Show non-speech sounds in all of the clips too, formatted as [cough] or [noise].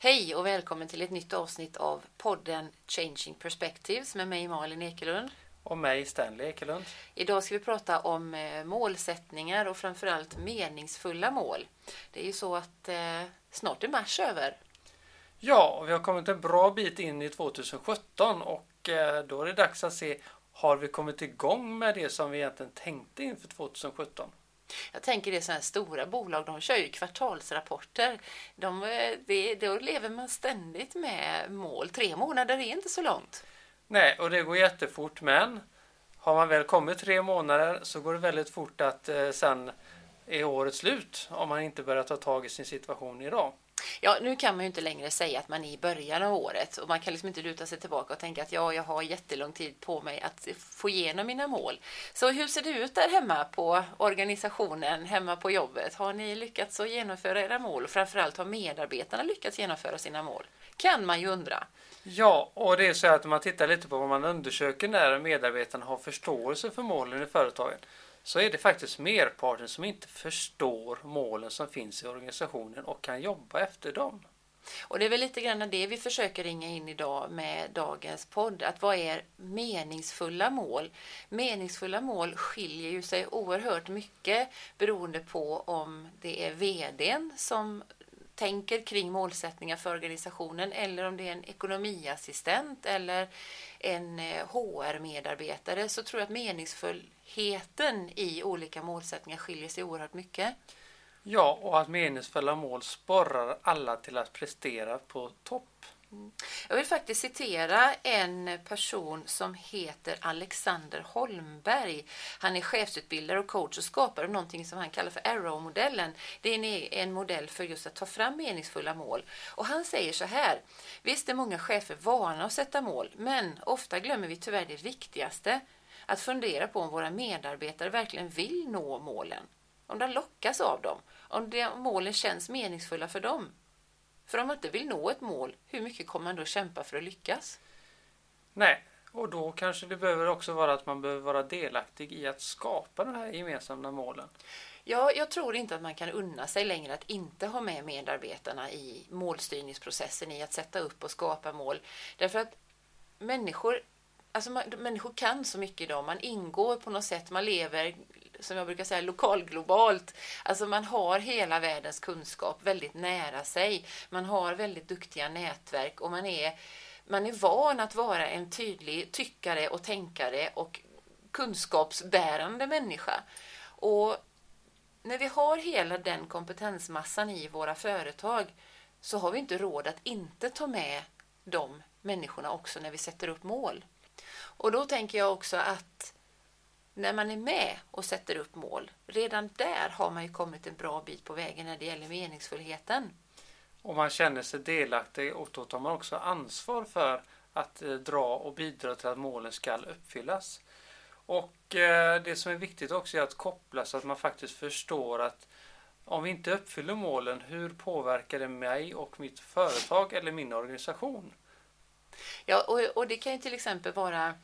Hej och välkommen till ett nytt avsnitt av podden Changing Perspectives med mig Malin Ekelund. Och mig Stanley Ekelund. Idag ska vi prata om eh, målsättningar och framförallt meningsfulla mål. Det är ju så att eh, snart är mars över. Ja, och vi har kommit en bra bit in i 2017 och eh, då är det dags att se har vi kommit igång med det som vi egentligen tänkte inför 2017? Jag tänker det är sådana här stora bolag, de kör ju kvartalsrapporter. De, eh, det, då lever man ständigt med mål. Tre månader är inte så långt. Nej, och det går jättefort, men har man väl kommit tre månader så går det väldigt fort att eh, sen är året slut om man inte börjar ta tag i sin situation idag. Ja, nu kan man ju inte längre säga att man är i början av året och man kan liksom inte luta sig tillbaka och tänka att ja, jag har jättelång tid på mig att få igenom mina mål. Så hur ser det ut där hemma på organisationen, hemma på jobbet? Har ni lyckats att genomföra era mål och framförallt har medarbetarna lyckats genomföra sina mål? Kan man ju undra. Ja, och det är så att om man tittar lite på vad man undersöker när medarbetarna har förståelse för målen i företagen så är det faktiskt merparten som inte förstår målen som finns i organisationen och kan jobba efter dem. Och det är väl lite grann det vi försöker ringa in idag med dagens podd. Att vad är meningsfulla mål? Meningsfulla mål skiljer ju sig oerhört mycket beroende på om det är VDn som tänker kring målsättningar för organisationen eller om det är en ekonomiassistent eller en eh, HR-medarbetare så tror jag att meningsfullheten i olika målsättningar skiljer sig oerhört mycket. Ja, och att meningsfulla mål sporrar alla till att prestera på topp. Jag vill faktiskt citera en person som heter Alexander Holmberg. Han är chefsutbildare och coach och skapar någonting som han kallar för Arrow-modellen. Det är en modell för just att ta fram meningsfulla mål. Och han säger så här. Visst är många chefer vana att sätta mål, men ofta glömmer vi tyvärr det viktigaste. Att fundera på om våra medarbetare verkligen vill nå målen. Om de lockas av dem. Om målen känns meningsfulla för dem. För om man inte vill nå ett mål, hur mycket kommer man då kämpa för att lyckas? Nej, och då kanske det behöver också vara att man behöver vara delaktig i att skapa de här gemensamma målen. Ja, jag tror inte att man kan unna sig längre att inte ha med medarbetarna i målstyrningsprocessen, i att sätta upp och skapa mål. Därför att människor, alltså man, människor kan så mycket idag. Man ingår på något sätt, man lever som jag brukar säga, lokalglobalt. Alltså man har hela världens kunskap väldigt nära sig. Man har väldigt duktiga nätverk och man är, man är van att vara en tydlig tyckare och tänkare och kunskapsbärande människa. Och när vi har hela den kompetensmassan i våra företag så har vi inte råd att inte ta med de människorna också när vi sätter upp mål. Och då tänker jag också att när man är med och sätter upp mål, redan där har man ju kommit en bra bit på vägen när det gäller meningsfullheten. Och man känner sig delaktig och då tar man också ansvar för att eh, dra och bidra till att målen ska uppfyllas. Och eh, det som är viktigt också är att koppla så att man faktiskt förstår att om vi inte uppfyller målen, hur påverkar det mig och mitt företag eller min organisation? Ja, och, och det kan ju till exempel vara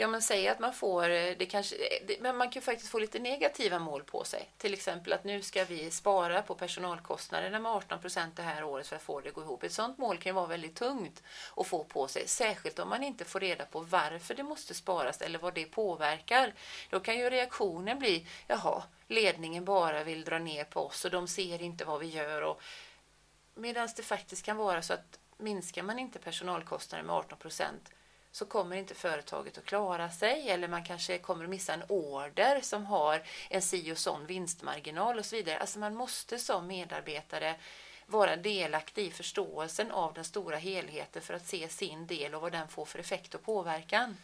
Ja, men säg att man får, eh, det kanske, eh, det, men man kan faktiskt få lite negativa mål på sig. Till exempel att nu ska vi spara på personalkostnaderna med 18 procent det här året för att få det att gå ihop. Ett sådant mål kan vara väldigt tungt att få på sig, särskilt om man inte får reda på varför det måste sparas eller vad det påverkar. Då kan ju reaktionen bli, jaha, ledningen bara vill dra ner på oss och de ser inte vad vi gör. Och, Medan det faktiskt kan vara så att minskar man inte personalkostnader med 18 procent så kommer inte företaget att klara sig eller man kanske kommer att missa en order som har en si och sån vinstmarginal och så vidare. Alltså man måste som medarbetare vara delaktig i förståelsen av den stora helheten för att se sin del och vad den får för effekt och påverkan.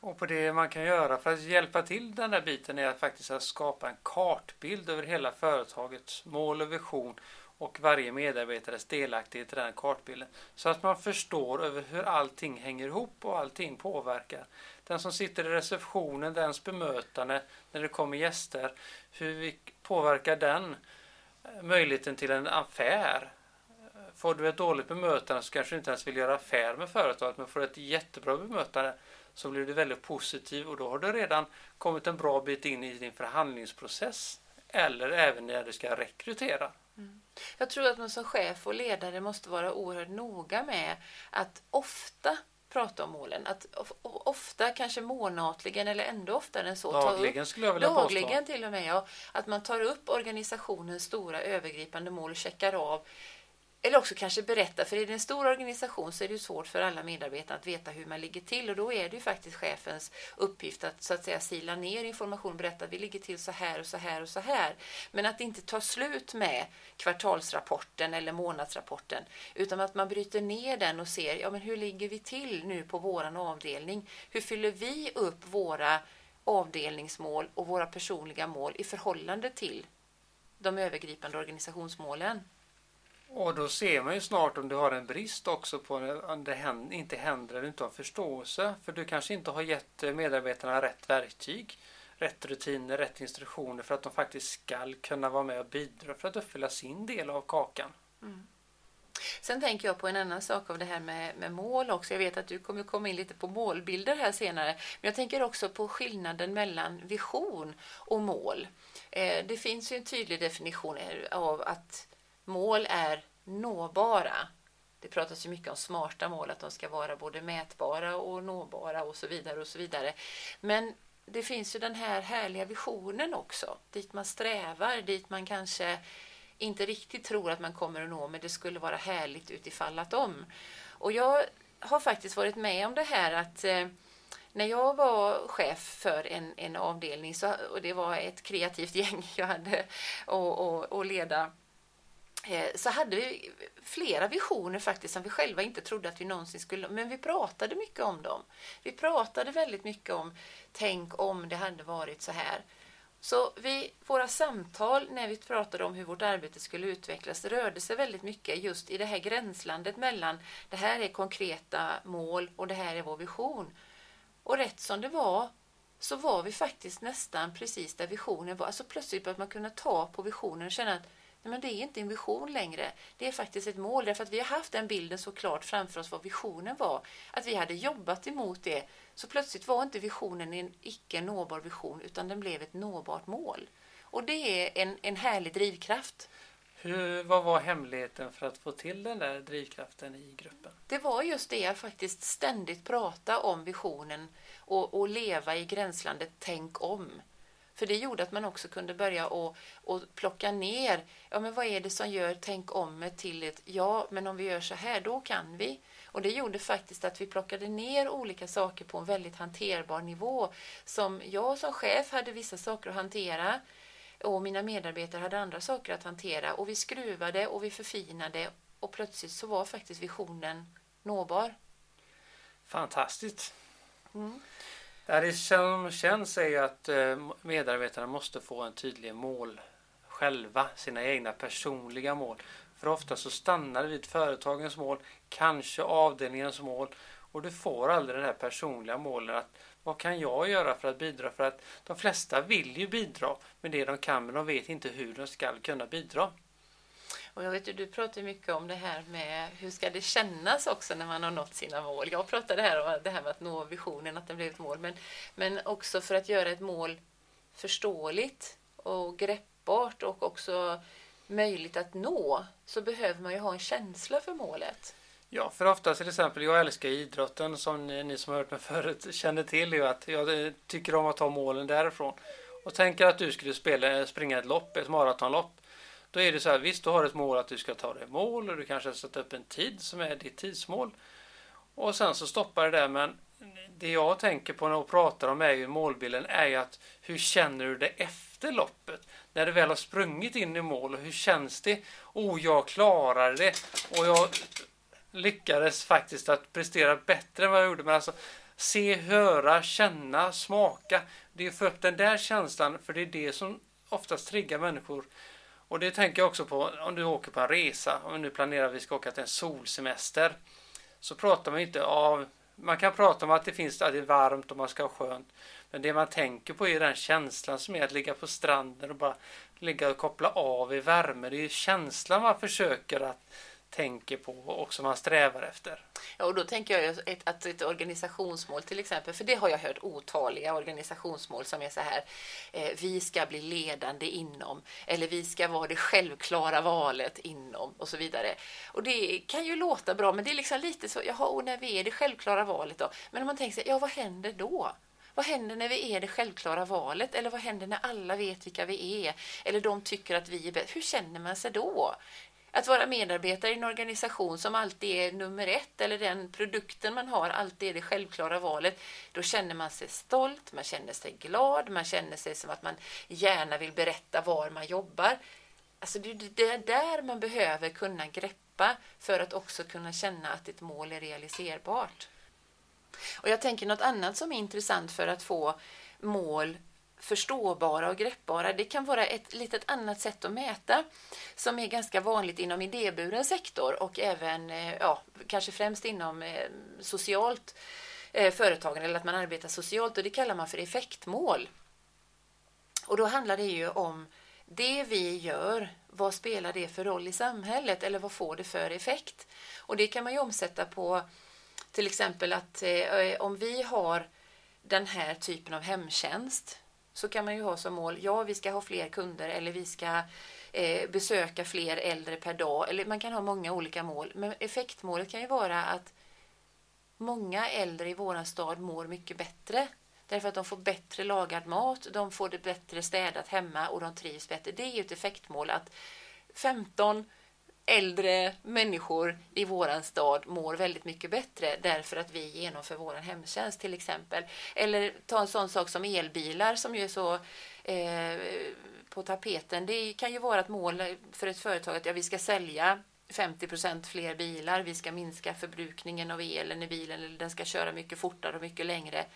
Och på det man kan göra för att hjälpa till den där biten är att faktiskt skapa en kartbild över hela företagets mål och vision och varje medarbetares delaktighet i den kartbilden. Så att man förstår över hur allting hänger ihop och allting påverkar. Den som sitter i receptionen, dens bemötande när det kommer gäster, hur vi påverkar den eh, möjligheten till en affär. Får du ett dåligt bemötande så kanske du inte ens vill göra affär med företaget men får du ett jättebra bemötande så blir du väldigt positiv och då har du redan kommit en bra bit in i din förhandlingsprocess eller även när du ska rekrytera. Mm. Jag tror att man som chef och ledare måste vara oerhört noga med att ofta prata om målen. Att ofta, kanske månatligen eller ändå oftare än så. Dagligen upp, skulle jag vilja Dagligen påstå. till och med, ja. Att man tar upp organisationens stora övergripande mål och checkar av eller också kanske berätta, för i en stor organisation så är det svårt för alla medarbetare att veta hur man ligger till och då är det ju faktiskt chefens uppgift att så att säga sila ner information och berätta att vi ligger till så här och så här och så här. Men att inte ta slut med kvartalsrapporten eller månadsrapporten utan att man bryter ner den och ser ja, men hur ligger vi till nu på våran avdelning? Hur fyller vi upp våra avdelningsmål och våra personliga mål i förhållande till de övergripande organisationsmålen? Och då ser man ju snart om du har en brist också på om det inte händer eller inte har förståelse. För du kanske inte har gett medarbetarna rätt verktyg, rätt rutiner, rätt instruktioner för att de faktiskt ska kunna vara med och bidra för att uppfylla sin del av kakan. Mm. Sen tänker jag på en annan sak av det här med, med, mål också. Jag vet att du kommer komma in lite på målbilder här senare. Men jag tänker också på skillnaden mellan vision och mål. Eh, det finns ju en tydlig definition av att mål är nåbara. Det pratas ju mycket om smarta mål, att de ska vara både mätbara och nåbara och så vidare och så vidare. Men det finns ju den här härliga visionen också, dit man strävar, dit man kanske inte riktigt tror att man kommer att nå, men det skulle vara härligt utifall att om. Och jag har faktiskt varit med om det här att eh, när jag var chef för en, en avdelning, så, och det var ett kreativt [laughs] gäng jag hade att leda, Eh, så hade vi flera visioner faktiskt som vi själva inte trodde att vi någonsin skulle, men vi pratade mycket om dem. Vi pratade väldigt mycket om, tänk om det hade varit så här. Så vi, våra samtal när vi pratade om hur vårt arbete skulle utvecklas rörde sig väldigt mycket just i det här gränslandet mellan det här är konkreta mål och det här är vår vision. Och rätt som det var så var vi faktiskt nästan precis där visionen var. Alltså plötsligt började man kunna ta på visionen och känna att Nej, men det är inte en vision längre. Det är faktiskt ett mål. Därför att vi har haft den bilden så klart framför oss vad visionen var. Att vi hade jobbat emot det. Så plötsligt var inte visionen en icke nåbar vision utan den blev ett nåbart mål. Och det är en, en härlig drivkraft. Hur, vad var hemligheten för att få till den där drivkraften i gruppen? Det var just det att faktiskt ständigt prata om visionen och, och leva i gränslandet tänk om. För det gjorde att man också kunde börja och, och plocka ner, ja men vad är det som gör tänk om till ett ja, men om vi gör så här, då kan vi. Och det gjorde faktiskt att vi plockade ner olika saker på en väldigt hanterbar nivå. Som jag som chef hade vissa saker att hantera och mina medarbetare hade andra saker att hantera. Och vi skruvade och vi förfinade och plötsligt så var faktiskt visionen nåbar. Fantastiskt. Mm. Det som känns är ju att eh, medarbetarna måste få en tydlig mål själva, sina egna personliga mål. För ofta så stannar det vid företagens mål, kanske avdelningens mål och du får aldrig den här personliga målen att vad kan jag göra för att bidra? För att de flesta vill ju bidra med det de kan men de vet inte hur de ska kunna bidra. Och jag vet ju, du pratar mycket om det här med hur ska det kännas också när man har nått sina mål. Jag pratade här om det här med att nå visionen, att den blev ett mål. Men, men också för att göra ett mål förståeligt och greppbart och också möjligt att nå så behöver man ju ha en känsla för målet. Ja, för ofta till exempel, jag älskar idrotten som ni, ni som har hört mig förut känner till ju att jag tycker om att ta målen därifrån. Och tänker att du skulle spela, springa ett lopp, ett maratonlopp. Då är det så här, visst du har ett mål att du ska ta dig mål och du kanske har satt upp en tid som är ditt tidsmål. Och sen så stoppar det där men det jag tänker på när jag pratar om är ju målbilden är ju att hur känner du det efter loppet? När du väl har sprungit in i mål och hur känns det? Oh, jag klarade det och jag lyckades faktiskt att prestera bättre än vad jag gjorde. Men alltså se, höra, känna, smaka. Det är för upp den där känslan för det är det som oftast triggar människor och det tänker jag också på om du åker på en resa. Om nu planerar vi ska åka till en solsemester. Så pratar man inte av... Man kan prata om att det finns att det är varmt och man ska ha skönt. Men det man tänker på är den känslan som är att ligga på stranden och bara ligga och koppla av i värme. Det är känslan man försöker att tänker på och som man strävar efter. Ja, och då tänker jag ett, att ett organisationsmål till exempel, för det har jag hört otaliga organisationsmål som är så här, eh, vi ska bli ledande inom, eller vi ska vara det självklara valet inom och så vidare. Och det kan ju låta bra, men det är liksom lite så, jaha, och när vi är det självklara valet då? Men om man tänker sig, ja vad händer då? Vad händer när vi är det självklara valet? Eller vad händer när alla vet vilka vi är? Eller de tycker att vi är bäst? Hur känner man sig då? Att vara medarbetare i en organisation som alltid är nummer ett eller den produkten man har alltid är det självklara valet. Då känner man sig stolt, man känner sig glad, man känner sig som att man gärna vill berätta var man jobbar. Alltså det är där man behöver kunna greppa för att också kunna känna att ett mål är realiserbart. Och jag tänker något annat som är intressant för att få mål förståbara och greppbara. Det kan vara ett litet annat sätt att mäta som är ganska vanligt inom idéburen sektor och även, eh, ja, kanske främst inom eh, socialt eh, företagande eller att man arbetar socialt och det kallar man för effektmål. Och då handlar det ju om det vi gör, vad spelar det för roll i samhället eller vad får det för effekt? Och det kan man ju omsätta på till exempel att eh, om vi har den här typen av hemtjänst så kan man ju ha som mål, ja vi ska ha fler kunder eller vi ska eh, besöka fler äldre per dag. Eller man kan ha många olika mål. Men effektmålet kan ju vara att många äldre i våran stad mår mycket bättre. Därför att de får bättre lagad mat, de får det bättre städat hemma och de trivs bättre. Det är ju ett effektmål att 15 äldre människor i våran stad mår väldigt mycket bättre därför att vi genomför vår hemtjänst till exempel. Eller ta en sån sak som elbilar som ju är så eh, på tapeten. Det kan ju vara ett mål för ett företag att ja, vi ska sälja 50 procent fler bilar, vi ska minska förbrukningen av elen i bilen eller den ska köra mycket fortare och mycket längre.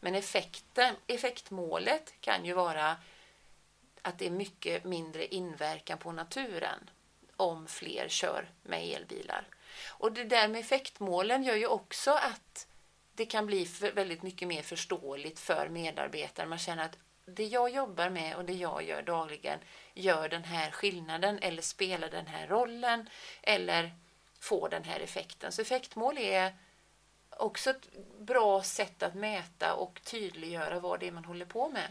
Men effekten, effektmålet kan ju vara att det är mycket mindre inverkan på naturen om fler kör med elbilar. Och det där med effektmålen gör ju också att det kan bli väldigt mycket mer förståeligt för medarbetare. Man känner att det jag jobbar med och det jag gör dagligen gör den här skillnaden eller spelar den här rollen eller får den här effekten. Så effektmål är också ett bra sätt att mäta och tydliggöra vad det är man håller på med.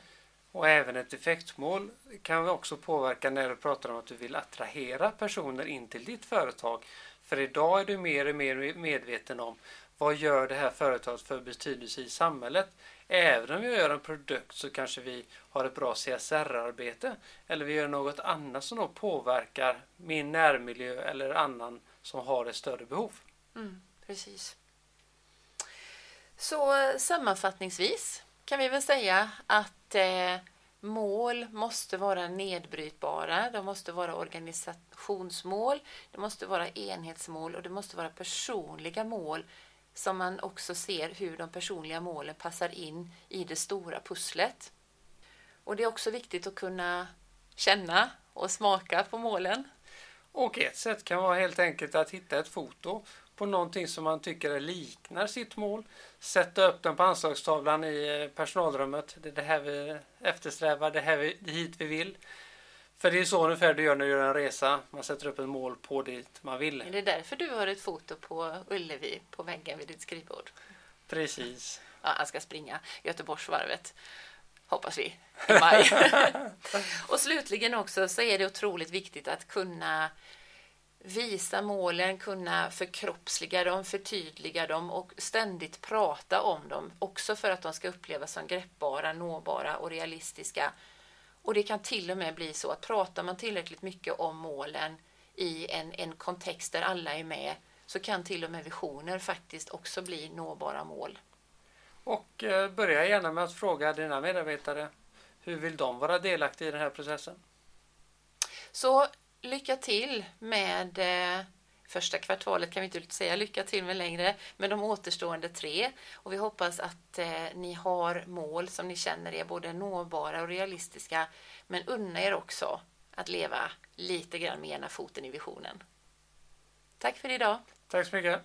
Och även ett effektmål kan också påverka när du pratar om att du vill attrahera personer in till ditt företag. För idag är du mer och mer medveten om vad gör det här företaget för betydelse i samhället. Även om vi gör en produkt så kanske vi har ett bra CSR-arbete eller vi gör något annat som då påverkar min närmiljö eller annan som har ett större behov. Mm, precis. Så eh, sammanfattningsvis kan vi väl säga att eh, mål måste vara nedbrytbara, de måste vara organisationsmål, det måste vara enhetsmål och det måste vara personliga mål som man också ser hur de personliga målen passar in i det stora pusslet. Och det är också viktigt att kunna känna och smaka på målen. Och ett sätt kan vara helt enkelt att hitta ett foto på någonting som man tycker liknar sitt mål. Sätta upp den på anslagstavlan i eh, personalrummet. Det är det här vi eftersträvar, det, här vi, det hit vi vill. För det är så ungefär du gör när du gör en resa. Man sätter upp ett mål på dit man vill. Är det därför du har ett foto på Ullevi på väggen vid ditt skrivbord? Precis. Ja, han ska springa Göteborgsvarvet. Hoppas vi. I maj. [laughs] och slutligen också så är det otroligt viktigt att kunna visa målen, kunna förkroppsliga dem, förtydliga dem och ständigt prata om dem. Också för att de ska upplevas som greppbara, nåbara och realistiska. Och det kan till och med bli så att pratar man tillräckligt mycket om målen i en, en kontext där alla är med så kan till och med visioner faktiskt också bli nåbara mål. Och eh, börja gärna med att fråga dina medarbetare hur vill de vara delaktiga i den här processen? Så lycka till med eh, första kvartalet kan vi inte säga lycka till med längre, men de återstående tre. Och vi hoppas att eh, ni har mål som ni känner är både nåbara och realistiska, men unna er också att leva lite grann med ena foten i visionen. Tack för idag. Tack så mycket.